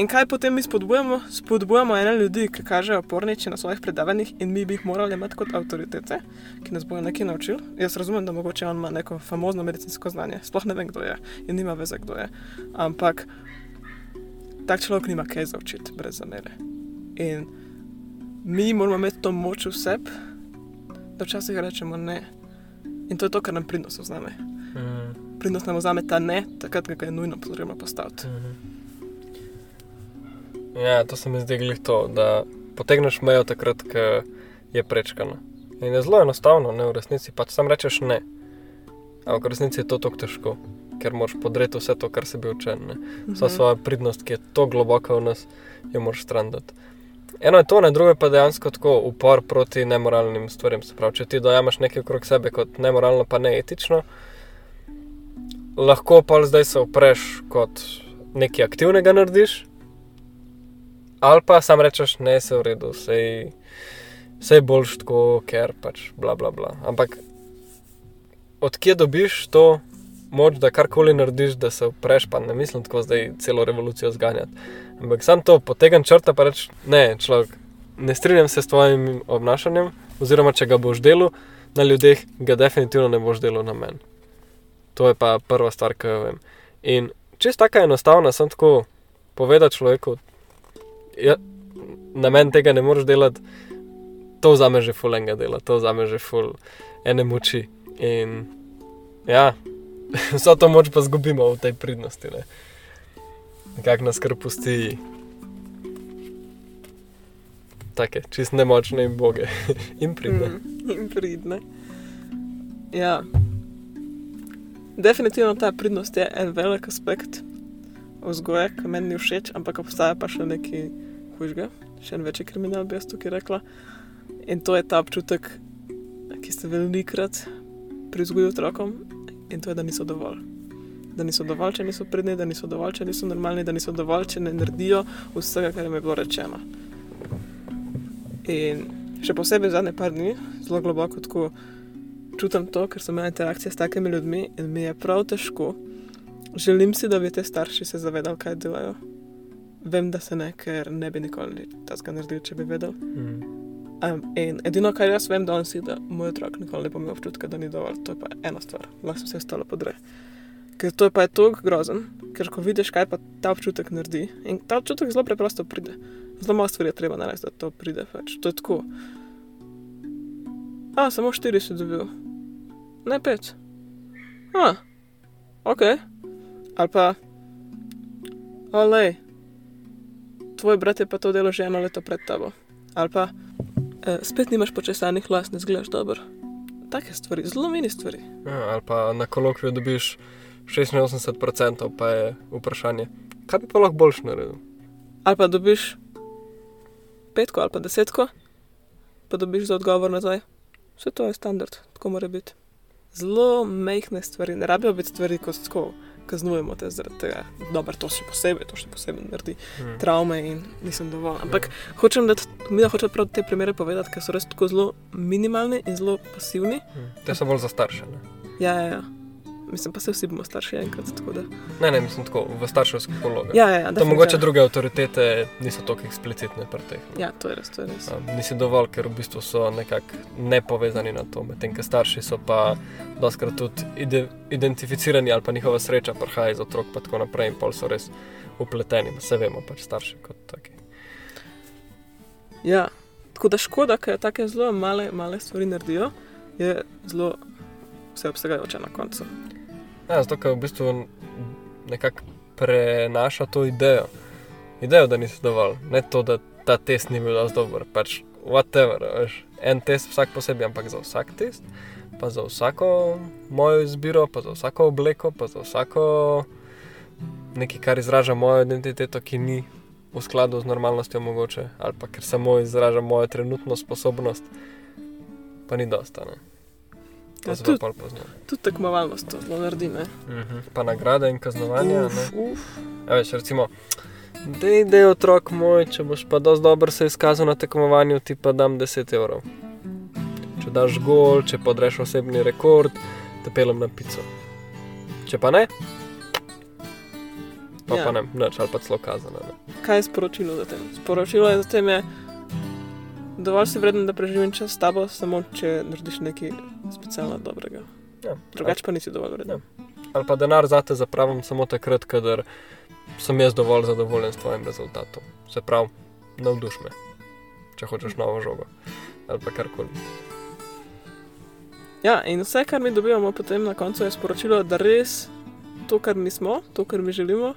In kaj potem mi spodbujamo? Spodbujamo ene ljudi, ki kažejo porniči na svojih predavanjih in mi bi jih morali imeti kot avtoritete, ki nas bojo nekaj naučili. Jaz razumem, da mogoče on ima neko famozno medicinsko znanje, sploh ne vem, kdo je in nima veze, kdo je. Ampak tak človek nima kaj zaučiti, brez zamere. In mi moramo imeti to moč v sebi, da včasih rečemo ne. In to je to, kar nam pridnost vzame. Mhm. Pridnost nam vzame ta ne, takrat, ko ga je nujno potrebno postaviti. Mhm. Ja, to se mi zdi glih to, da potegneš mejo takrat, ko je prečkana. In je zelo enostavno, ne v resnici, pač sam rečeš ne. Ampak v resnici je to tako težko, ker moraš podreti vse to, kar si bil učen. ne. Vsa Mhm. svoja pridnost, ki je tako globoka v nas, jo moraš strandati. Eno je to, ne drugo je pa dejansko tako upor proti nemoralnim stvarem. Se pravi, če ti dojameš nekaj okrog sebe kot nemoralno, pa neetično, lahko pa zdaj se opreš kot nekaj aktivnega narediš, ali pa sam rečeš, ne, se v redu, sej, sej boljš tako, ker pač bla bla bla. Ampak odkje dobiš to moč, da karkoli narediš, da se opreš, pa ne mislim tako zdaj celo revolucijo zganjati. Ampak sam to potegam črta, pa reč, ne, človek, ne strinjam se s tvojim obnašanjem, oziroma če ga boš delal na ljudeh, ga definitivno ne boš delal na meni. To je pa prva stvar, ki jo vem. In čist tako enostavna, sem tako povedati človeku, ja, na meni tega ne moreš delati, to vzame že ful enega dela, to vzame že ful ene moči. In ja, vso to moč pa zgubimo v tej pridnosti. Ne? Nekako nas kar pusti. Take, čist nemočne in boge in pridne. Mm. In pridne. Ja. Definitivno ta pridnost je en velik aspekt vzgoje, ki meni ni všeč, ampak obstaja pa še nekaj hujšega, še en večji kriminal, bi jaz tukaj rekla. In to je ta občutek, ki ste velikrat pri vzgoju otrokom, in to je, da niso dovolj. Da niso dovolj, če niso pridni, da niso dovolj, če niso normalni, da niso dovolj, če ne naredijo vsega, kar jim je bilo rečeno. In še posebej zadnje par dni, zelo globoko tako čutim to, ker sem imel interakcije s takimi ljudmi in mi je prav težko. Želim si, da bi te starši se zavedali, kaj delajo. Vem, da se ne, ker ne bi nikoli tega naredili, če bi vedel. Mm. Um, in edino, kar jaz vem, da on si, da moj otrok nikoli ne bo imel občutka, da ni dovolj. To je pa ena stvar, lahko se vse ostalo podre. Ker to je pa je tako grozen, ker ko vidiš, kaj pa ta občutek naredi. In ta občutek zelo preprosto pride. Zelo malo stvari je treba narediti, da to pride. Pač. To je tako. A, samo štiri si dobil, ne pet. A, ok. Ali pa, olej, tvoj brat je pa to delo že eno leto pred tabo. Ali pa, e, spet nimaš počesanih las, ne zgledaš dobro. Take stvari, zelo mini stvari. Ja, ali pa na kolokviju dobiš 86%, pa je vprašanje, kaj bi pa lahko boljš naredil. Ali pa dobiš petko ali pa desetko, pa dobiš za odgovor nazaj. Vse to je standard, tako mora biti. Zelo mehke stvari, ne rabijo biti stvari, ko tako kaznujemo te zaradi tega. Dobro, to še posebej, to še posebej naredi Hmm. travme in nisem dovolj. Ampak hočem, da mi da hočem prav te primere povedati, ker so res tako zelo minimalni in zelo pasivni. Hmm. Te so bolj za starše. Ne? Ja, ja, ja. Mislim, pa se vsi bomo starši enkrat. Da... ne, ne, mislim tako, v starševskih vlogah. Ja, ja, ja. To definitivno. mogoče druge avtoritete niso tako eksplicitne pri teh. ne. Ja, to je res, to je res. Um, nisi dovolj, ker v bistvu so nekako nepovezani na to, medtem ko starši so pa doskrat tudi ide, identificirani ali pa njihova sreča prihaja iz otrok, pa tako naprej, in pol so res upleteni, vse vemo, pač starši kot taki. Ja, tako da škoda, ker tako zelo male, male stvari naredijo, je zelo vseobsegajoče na koncu. Ja, zato, ker v bistvu nekako prenaša to idejo. Idejo, da nisi dovolj, ne to, da ta test ni bil dovolj dober, pač whatever, veš. En test vsak posebej, ampak za vsak test, pa za vsako mojo izbiro, pa za vsako obleko, pa za vsako nekaj, kar izraža mojo identiteto, ki ni v skladu z normalnostjo mogoče, ali pa ker samo izraža mojo trenutno sposobnost, pa ni dosta. Ne? Ja, tudi-. Tudi tekmovalnost to zelo naredi. ne. Mhm. Pa nagrade in kaznovanja. Uf, ne. uf. Ja, veš, recimo, da je otrok moj, če boš pa dosti dobro se izkazal na tekmovanju, ti pa dam 10 evrov. Če daš gol, če podreš osebni rekord, te pelem na pico. Če pa ne, pa, ja. Pa ne, nič, ali pa celo kazano. Ne. Kaj je sporočilo za tem? Sporočilo je za tem, je, dovolj si vreden, da preživim čas s tabo, samo če narediš nekaj specialno dobrega. Ja. Drugače pa nisi dovolj vreden. Ali pa denar zate zapravim samo takrat, kadar sem jaz dovolj zadovoljen s tvojim rezultatom. Se pravi, navduš me, če hočeš novo žogo ali pa karkoli. Ja, in vse, kar mi dobivamo potem na koncu, je sporočilo, da res to, kar mi smo, to, kar mi želimo,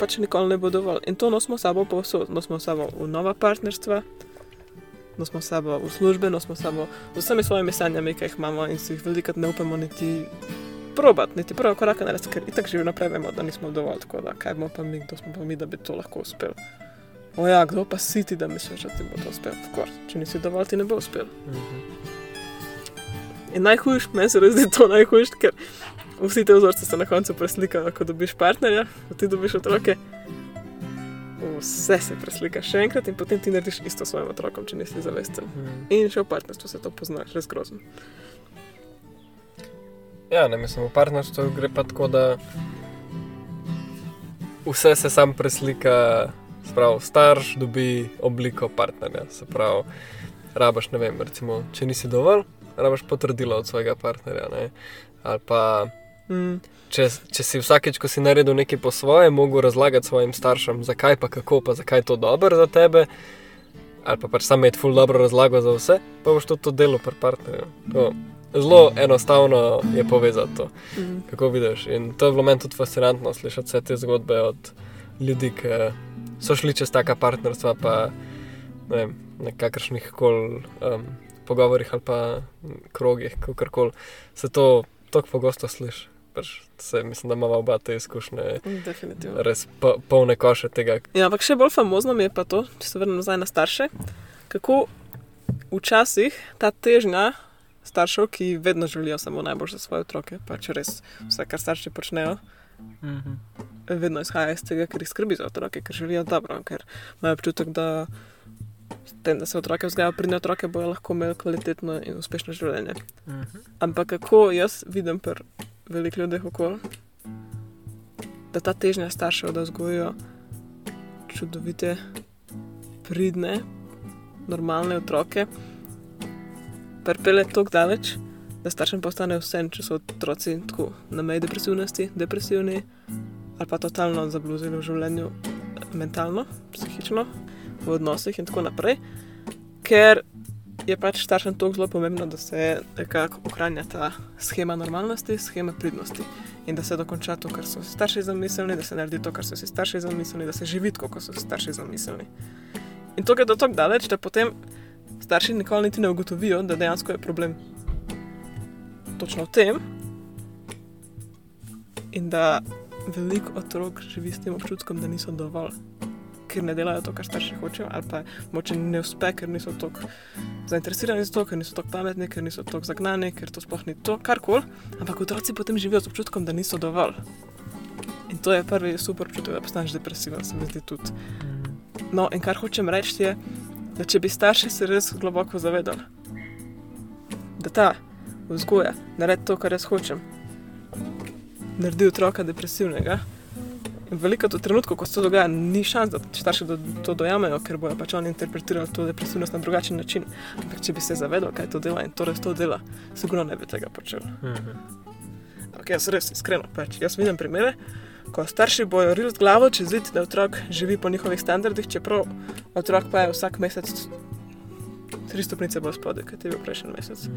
pač nikoli ne bo dovolj. In to nosimo s sabo povsod. Nosimo s sabo v nova partnerstva, nosimo s sabo v službe, nosimo s sabo z vsemi svojimi sanjami, ki jih imamo in si jih velikrat ne upamo niti probat, niti prvo korak narediti, ker itak že vnaprej vemo, da nismo dovolj. Tako da, kaj bomo pa mi, kdo smo pa mi, da bi to lahko uspel. O ja, kdo pa si ti, da misliš, da ti bo to uspel? Of course. Če nisi dovolj, ti ne bo uspel. Mhm. In najhujš, meni se zdi to najhujš, ker vsi te vzorci se na koncu preslikajo, ko dobiš partnerja, ko ti dobiš otroke. Vse se preslika še enkrat in potem ti narediš isto s svojim otrokom, če nisi zavesten. Mhm. In še v partnerstvu se to pozna, res grozno. Ja, ne mislim, v partnerstvu gre pa tako, da vse se sam preslika, sprav starš dobi obliko partnerja. Se pravi, rabaš, ne vem, recimo, če nisi dovolj, rabaš potrdilo od svojega partnerja. Ne? Ali pa, Mm. če, če si vsakeč, ko si naredil nekaj po svoje, mogel razlagati svojim staršem, zakaj pa kako, pa zakaj je to dobro za tebe. Ali pa pač sam imeti ful dobro razlago za vse, pa boš tudi to delo pri partnerju. To, zelo enostavno je povezati to Mm. kako vidiš. In to je bilo meni tudi fascinantno slišati vse te zgodbe od ljudi, ki so šli čez taka partnerstva, pa ne vem, na kakršnih koli um, pogovorih ali pa krogih, kako koli se to tako pogosto sliši. Pač se, mislim, da imamo oba te izkušnje, Definitivno. res po, polne koše tega. Ja, ampak še bolj famozno mi je pa to, če se vrnem nazaj na starše, kako včasih ta težnja staršev, ki vedno želijo samo najbolj za svoje otroke, pač res vse, kar starši počnejo, vedno izhaja iz tega, ker jih skrbi za otroke, ker želijo dobro, ker imajo občutek, da tem, da se otroke vzgajajo, pridne otroke, bojo lahko imeli kvalitetno in uspešno življenje. Ampak kako jaz vidim pri velikih ljudeh okoli, da ta težnja staršev, da vzgojijo čudovite, pridne, normalne otroke, pripelje tako daleč, da staršem postane vse, če so otroci tako na meji depresivnosti, depresivni ali pa totalno zabluzili v življenju, mentalno, psihično, v odnosih in tako naprej. Ker je pač staršem tako zelo pomembno, da se nekako ohranja ta schema normalnosti, schema pridnosti in da se dokonča to, kar so si starši zamislili, da se naredi to, kar so si starši zamislili, da se živi tako, kot so si starši zamislili. In to gre do tako daleč, da potem starši nikoli niti ne ugotovijo, da dejansko je problem točno v tem, in da veliko otrok živi s tem občutkom, da niso dovolj, ker ne delajo to, kar starši hočejo, ali pa moče ne uspe, ker niso tako zainteresirani za to, ker niso tako pametni, ker niso tako zagnani, ker to sploh ni to, karkoli. Ampak otroci potem živijo z občutkom, da niso dovolj. In to je prvi super občutek, da postaneš depresiven, se mi zdi tudi. No, in kar hočem reči je, da če bi starši se res globoko zavedali, da ta vzgoja naredi to, kar jaz hočem, naredi otroka depresivnega. Veliko to trenutku, ko se to dogaja, ni šans, da starši do, to dojamejo, ker bojo pač oni interpretirali to depresivnost na drugačen način. Ampak če bi se zavedali, kaj to dela in to res to dela, sigurno ne bi tega počel. Ampak jaz res iskreno, pač, jaz vidim primere, ko starši bojo rili z glavo čez zid, da otrok živi po njihovih standardih, čeprav otrok pa je vsak mesec tri stopnice bolj spodaj, kot je bil prejšnji mesec.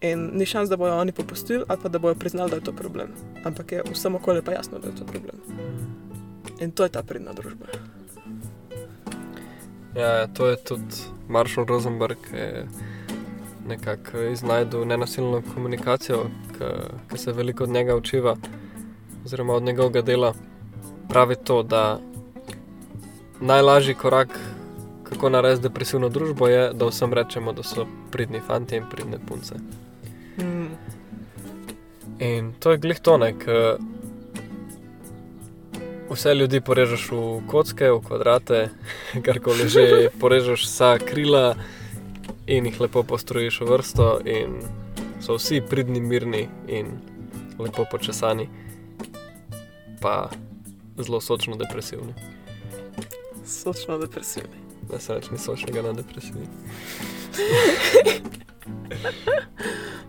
In ni šans, da bojo oni popustili ali pa da bojo priznali, da je to problem. Ampak je vsem okolju pa jasno, da je to problem. In to je ta pridna družba. Ja, to je tudi Marshall Rosenberg, ki je nekako iznajdel nenasilno komunikacijo, ki se veliko od njega učiva, oziroma od njegovega dela. Pravi to, da najlažji korak, kako narediti depresivno družbo, je, da vsem rečemo, da so pridni fanti in pridne punce. Mm. In to je glih tonek. Vse ljudi porežeš v kocke, v kvadrate, karkoli že, porežeš vsa krila in jih lepo postrojiš v vrsto, in so vsi pridni, mirni in lepo počesani, pa zelo sočno depresivni. Sočno depresivni. Ne se reče, ni sočnega na depresiji.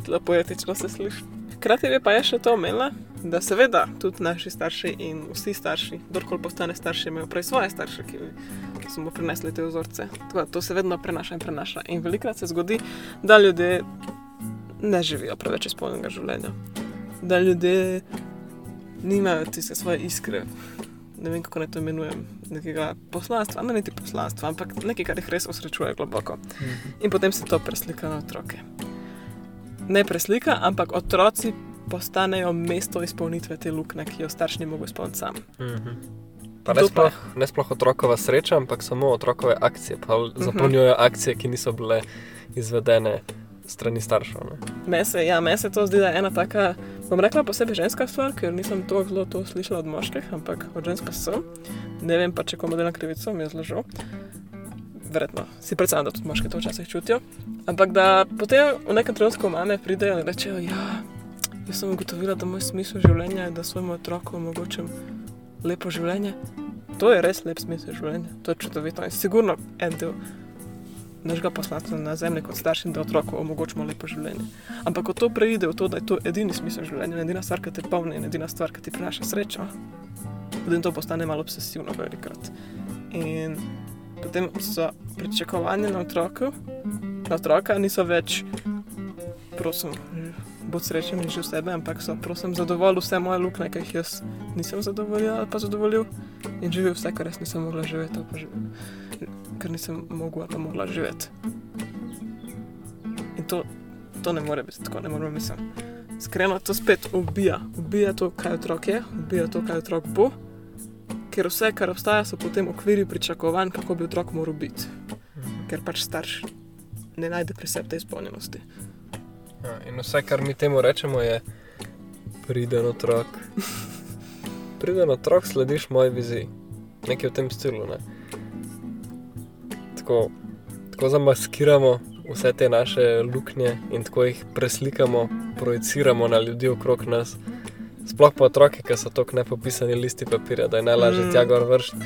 Zelo poetično se sliši. Hkrati bi pa je še to omenila, da seveda tudi naši starši in vsi starši, kdorkoli postane starši, imajo prej svoje starše, ki so mu prinesli te vzorce. Tako, to se vedno prenaša in prenaša. In velikokrat se zgodi, da ljudje ne živijo preveč izpolnjenega življenja, da ljudje nimajo tiste svoje iskre. Ne vem, kako naj to imenujem, nekega poslanstva, ne niti poslanstva, ampak nekaj, kar jih res osrečuje globoko. In potem se to preslika na otroke ne preslika, ampak otroci postanejo mesto izpolnitve te luknje, ki jo starš ni mogel izpolniti sam. Mhm. Pa ne sploh, ne sploh otrokova sreča, ampak samo otrokove akcije, pa zapolnjujejo akcije, ki niso bile izvedene strani staršev. Meni se, ja, me se to zdi, da je ena taka, bom rekla posebej ženska stvar, ker nisem to zelo to slišala od moških, ampak od ženska sem. Ne vem pa, če komu delam krivico, mi je zelo žal verjetno si predstavljam, da tudi moški to včasih čutijo. Ampak da potem v nekem trenutku mame pridejo in rečejo, ja, jaz sem ugotovila, da moj smisel življenja je, da svojemu otroku omogočim lepo življenje. To je res lep smisel življenja, to je čudovito in sigurno en del našega poslanstva na zemlji kot starši, da otroku omogočimo lepo življenje. Ampak ko to preide v to, da je to edini smisel življenja, edina stvar, ki te polni in edina stvar, ki ti prinaša srečo, potem to postane malo obsesivno velikrat. In potem so pričakovanja na otroku, na otroka niso več, prosim, bod srečen in že sebe, ampak so, prosim, zadovolj vse moje luknje, ki jih jaz nisem zadovoljil ali pa zadovoljil in živel vse, kar jaz nisem mogla živeti, ker nisem mogla pa mogla živeti. In to, to ne more biti tako, ne moremo misliti. Skrajno to spet ubija, ubija to, kaj otrok je, ubija to, kaj otrok bo ker vse, kar obstaja, so potem okviri pričakovanj, kako bi otrok moral biti. Ker pač starš ne najde pri sebi te izpolnjenosti. Ja, in vse, kar mi temu rečemo, je priden otrok. Priden otrok, slediš moji viziji, nekaj v tem stilu. Ne? Tako, tako zamaskiramo vse te naše luknje in tako jih preslikamo, projiciramo na ljudi okrog nas. Sploh pa otroke, ki so tako nepopisani listi papirja, da je najlažje mm. tja gor vršiti.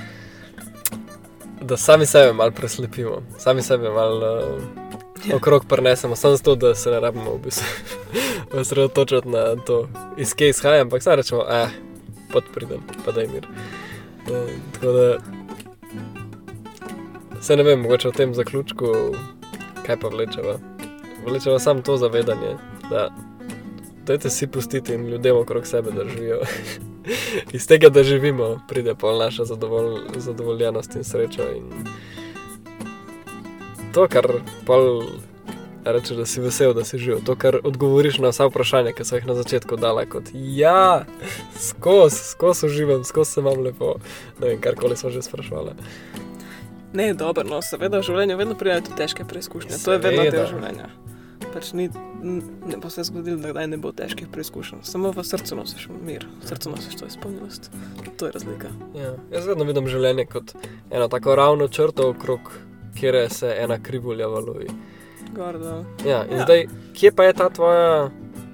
Da sami sebe malo preslepimo, sami sebe malo uh, okrog prenesemo, samo zato, da se ne rabimo v bistvu osredotočiti na to, iz kje izhaja, ampak samo rečemo, ah, pod pridem, pa da je mir. Uh, tako da se ne vem, mogoče v tem zaključku, kaj pa vlečeva. Vlečeva samo to zavedanje, da Dajte si pustiti in ljudem okrog sebe, da živijo. Iz tega, da živimo, pride pa naša zadovolj, zadovoljenost in sreča. In to, kar pol reče, da si vesel, da si živel, to, kar odgovoriš na vsa vprašanja, ki so jih na začetku dala, kot ja, skozi, skozi uživam, skozi se vam lepo. Ne vem, karkoli smo že sprašvali. Ne, dobro, no, seveda v življenju vedno prijajo težke preizkušnje. To je vedno del življenja pač ni, ne bo se zgodilo, da kdaj ne bo težkih preizkušenj. Samo v srcu nosiš mir, v srcu nosiš to izpolnjenost. To je razlika. Ja, jaz vedno vidim življenje kot eno tako ravno črto, okrog kjer se ena krivulja valuje. Ja, in ja. zdaj, kje pa je ta tvoja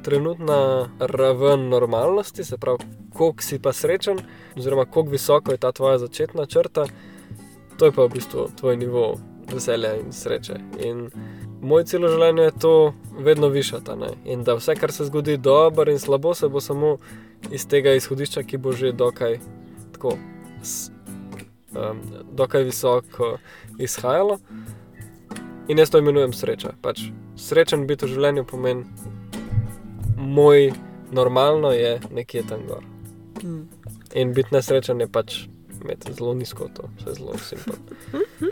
trenutna raven normalnosti, se pravi, koliko si pa srečen, oziroma koliko visoko je ta tvoja začetna črta, to je pa v bistvu tvoj nivo veselja in sreče. In moj celo življenje je to vedno višata. Ne? In da vse, kar se zgodi dobro in slabo, se bo samo iz tega izhodišča, ki bo že dokaj, tako, s, um, dokaj visoko izhajalo. In jaz to imenujem sreča. Pač, srečen biti v življenju pomeni, moj normalno je nekje tam gor. Mm. In biti nesrečen je pač imeti zelo nizko, to je zelo simpatično.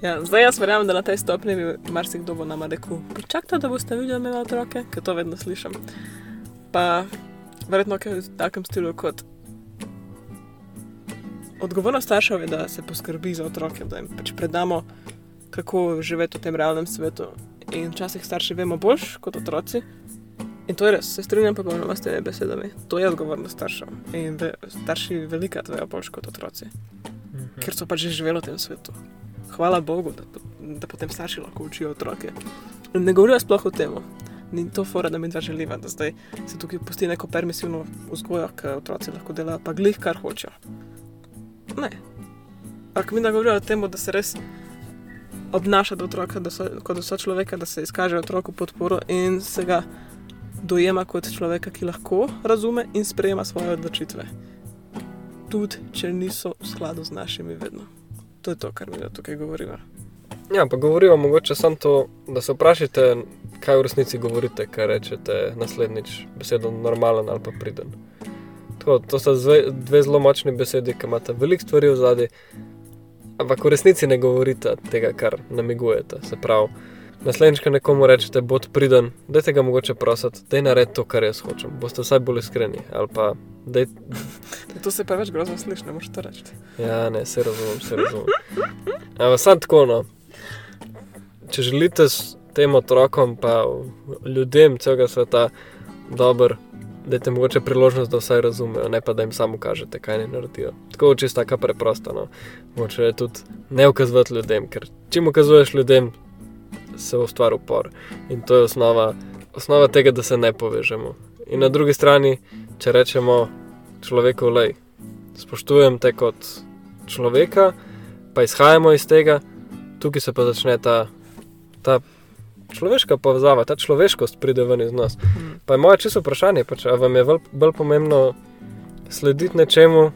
Ja, zdaj jaz verjamem, da na tej stopni bi marsikdo bo nama rekel: Počakajte, da boste videli, imamo otroke, ker to vedno slišim. Pa verjetno kaj v takem stilu kot. Odgovornost staršev da se poskrbi za otroke, da jim pač predamo, kako živeti v tem realnem svetu. In včasih starši vemo boljš kot otroci. In to je res, se strinjam pa popolnoma s temi besedami. To je odgovornost staršev. In ve, starši velikrat vejo boljš kot otroci, Mhm. ker so pač že živeli v tem svetu. Hvala Bogu, da, da potem starši lahko učijo otroke. In ne govorijo sploh o tem. Ni to fora, da mi dva želiva, da zdaj se tukaj pusti neko permisivno vzgojo, ker otroci lahko delajo pa glih, kar hočejo. Ne. Ampak mi da govorijo o tem, da se res obnaša do otroka, da so, kot do človeka, da se izkaže otroku podporo in se ga dojema kot človeka, ki lahko razume in sprejema svoje odločitve. Tudi, če niso v skladu z našimi vedno. To je to, kar mi tukaj govoriva. Ja, pa govorijo mogoče samo to, da se vprašate, kaj v resnici govorite, kaj rečete naslednjič, besedo normalen ali pa priden. Tako, to sta dve, dve zelo močni besedi, ki imata veliko stvari v zadnji, ampak v resnici ne govorite tega, kar namigujete. Se pravi, naslednjič, ko nekomu rečete, bod priden, dajte ga mogoče prositi, da je nared to, kar jaz hočem. Boste vsaj bolj iskreni. Pa, daj, To se pa več grozno sliši, ne moreš to reči. Ja, ne, se razumem, se razumem. Ampak sam tako, no. Če želite s tem otrokom, pa ljudem celega sveta dobro, dajte mogoče priložnost, da vsaj razumejo, ne pa da jim samo kažete, kaj ne naredijo. Tako čisto tako preprosto. No. Moče je tudi ne ukazovati ljudem, ker čim ukazuješ ljudem, se ustvari upor. In to je osnova, osnova tega, da se ne povežemo. In na drugi strani, če rečemo človeku, lej, spoštujem te kot človeka, pa izhajamo iz tega, tukaj se pa začne ta, ta človeška povezava, ta človeškost pride ven iz nas. Mm. Pa je moje čisto vprašanje, pač, ali vam je bolj, bolj pomembno slediti nečemu,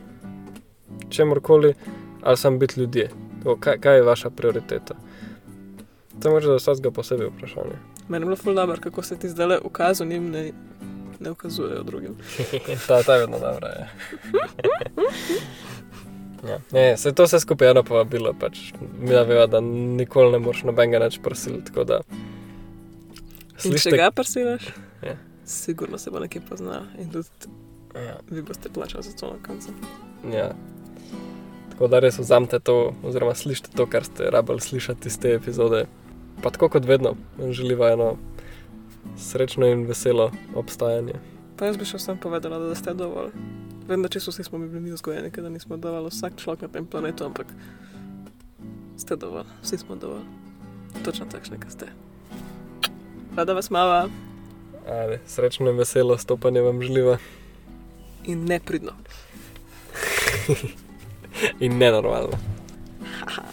čemorkoli, ali sam biti ljudje. Kaj, kaj je vaša prioriteta? To je morda za vsakega posebej vprašanje. Meni je bilo ful dobro, kako se ti zdaj le ukazuje, njim ne, ne ukazujejo drugim. ta, ta je vedno dobra. Je. ja. ne, se to vse skupaj eno povabilo. Pač. Mi da veva, da nikoli ne moreš nobenega več prositi. tako da In če ga prsilaš, Ja. sigurno se bo nekje poznal in tudi Ja, vi boste plačali za to na koncu. ja. Tako da res vzamete to, oziroma slišite to, kar ste rabili slišati iz te epizode. Pa tako kot vedno, želiva eno srečno in veselo obstajanje. Pa jaz bi še sam povedala, da ste dovolj. Vem, da čisto vsi smo bili mi vzgojeni, da nismo dovolj vsak človek na tem planetu, ampak ste dovolj, vsi smo dovolj. Točno takšne, kot ste. Rada vas mava Ajde, srečno in veselo stopanje vam želiva in nepridno. in nenormalno.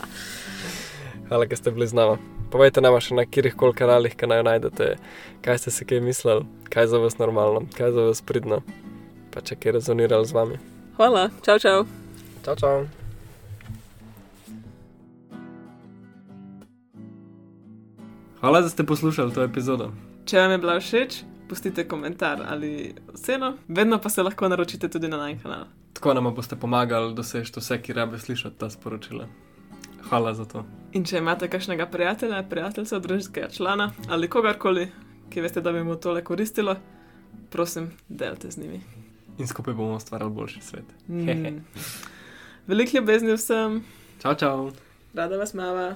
Hvala, da ste bili z nami. Povejte nam še na katerih koli kanalih, ki naj najdete, kaj ste si kaj mislili, kaj je za vas normalno, kaj je za vas pridno, pa če kaj rezoniralo z vami. Hvala, čau, čau. Čau, čau. Hvala, da ste poslušali to epizodo. Če vam je bila všeč, pustite komentar ali oceno, vedno pa se lahko naročite tudi na naš kanal. Tako nam boste pomagali doseči vse, ki rabe slišati ta sporočila. Hvala za to. In če imate kakšnega prijatelja, prijateljca, družinskega člana ali kogarkoli, ki veste, da bi mu tole koristilo, prosim, delite z njimi. In skupaj bomo ustvarjali boljši svet. Mm. Veliko ljubezni vsem, Čau, čau. rada vas mava.